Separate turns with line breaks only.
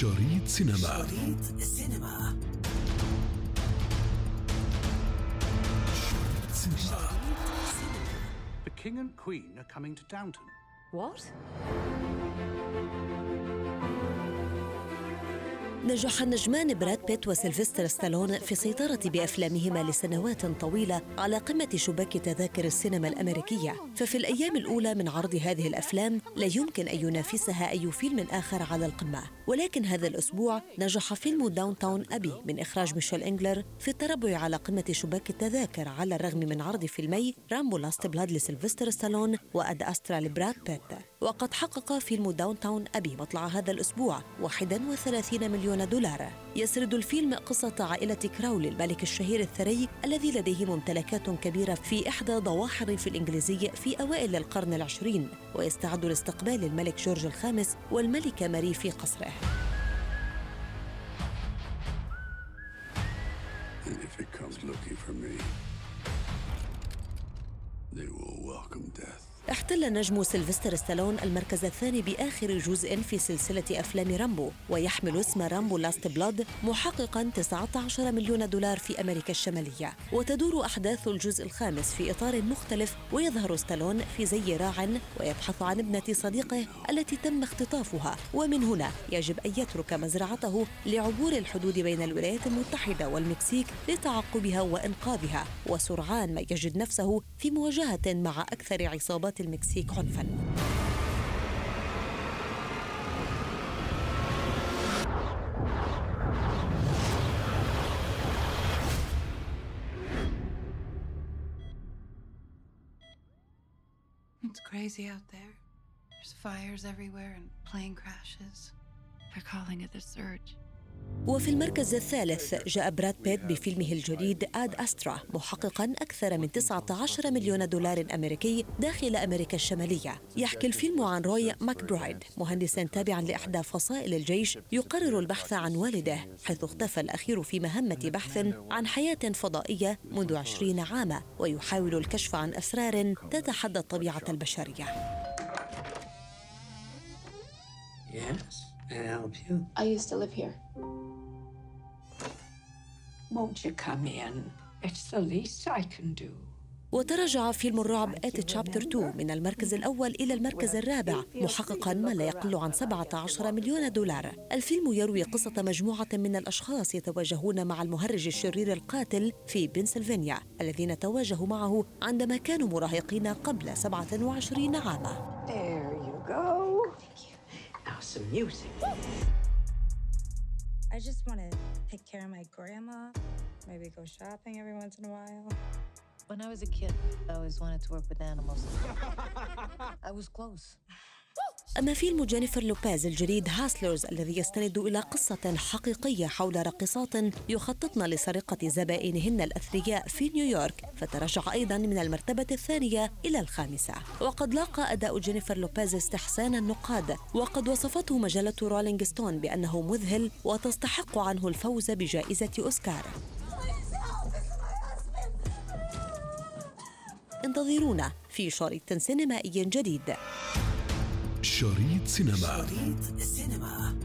شريط سينما
شريط سينما
شريط سينما
The King and Queen are coming to Downton.
What?
نجح النجمان براد بيت وسيلفستر ستالون في السيطرة بأفلامهما لسنوات طويلة على قمة شباك تذاكر السينما الأمريكية. ففي الأيام الأولى من عرض هذه الأفلام لا يمكن أن ينافسها أي فيلم آخر على القمة. ولكن هذا الأسبوع نجح فيلم Downton Abbey من إخراج ميشيل إنجلر في التربع على قمة شباك التذاكر على الرغم من عرض فيلمي رامبو Last Blood لسيلفستر ستالون و Ad Astra لبراد بيت. وقد حقق فيلم Downton Abbey مطلع هذا الأسبوع 31 مليون دولار يسرد الفيلم قصة عائلة كراولي الملك الشهير الثري الذي لديه ممتلكات كبيرة في إحدى ضواحي الريف الإنجليزي في أوائل القرن العشرين. ويستعد لاستقبال الملك جورج الخامس والملكة ماري في قصره.
They will welcome death.
احتل نجم سيلفستر ستالون المركز الثاني بآخر جزء في سلسلة أفلام رامبو ويحمل اسم رامبو Last Blood محققا 19 مليون دولار في أمريكا الشمالية. وتدور أحداث الجزء الخامس في إطار مختلف ويظهر ستالون في زي راع ويبحث عن ابنة صديقه التي تم اختطافها. ومن هنا يجب أن يترك مزرعته لعبور الحدود بين الولايات المتحدة والمكسيك لتعقبها وإنقاذها. وسرعان ما يجد نفسه في مواجهة مع أكثر عصابات المكسيك عنفاً
It's crazy out there. There's fires everywhere and plane crashes. They're calling it the surge.
وفي المركز الثالث جاء براد بيت بفيلمه الجديد آد أسترا محققا أكثر من 19 مليون دولار أمريكي داخل أمريكا الشمالية. يحكي الفيلم عن روي ماكبرايد مهندس تابع لإحدى فصائل الجيش يقرر البحث عن والده حيث اختفى الأخير في مهمة بحث عن حياة فضائية منذ عشرين عاما ويحاول الكشف عن أسرار تتحدى الطبيعة البشرية.
Yes, may I help you?
I used to live here.
Won't you come in? It's the least I can do.
وتراجع فيلم الرعب آت تشابتر 2 من المركز الأول إلى المركز الرابع محققا ما لا يقل عن 17 مليون دولار الفيلم يروي قصة مجموعة من الأشخاص يتواجهون مع المهرج الشرير القاتل في بنسلفانيا الذين تواجهوا معه عندما كانوا مراهقين قبل 27 عاما
some music.
I just want to take care of my grandma, maybe go shopping every once in a while.
When I was a kid, I always wanted to work with animals. I was close.
أما فيلم جينيفر لوبيز الجديد Hustlers الذي يستند إلى قصة حقيقية حول راقصات يخططن لسرقة زبائنهن الأثرياء في نيويورك فتراجع أيضا من المرتبة الثانية إلى الخامسة. وقد لاقى أداء جينيفر لوبيز استحسان النقاد وقد وصفته مجلة رولينج ستون بأنه مذهل وتستحق عنه الفوز بجائزة أوسكار. انتظرونا في شريط سينمائي جديد.
شريط سينما.
شريط سينما.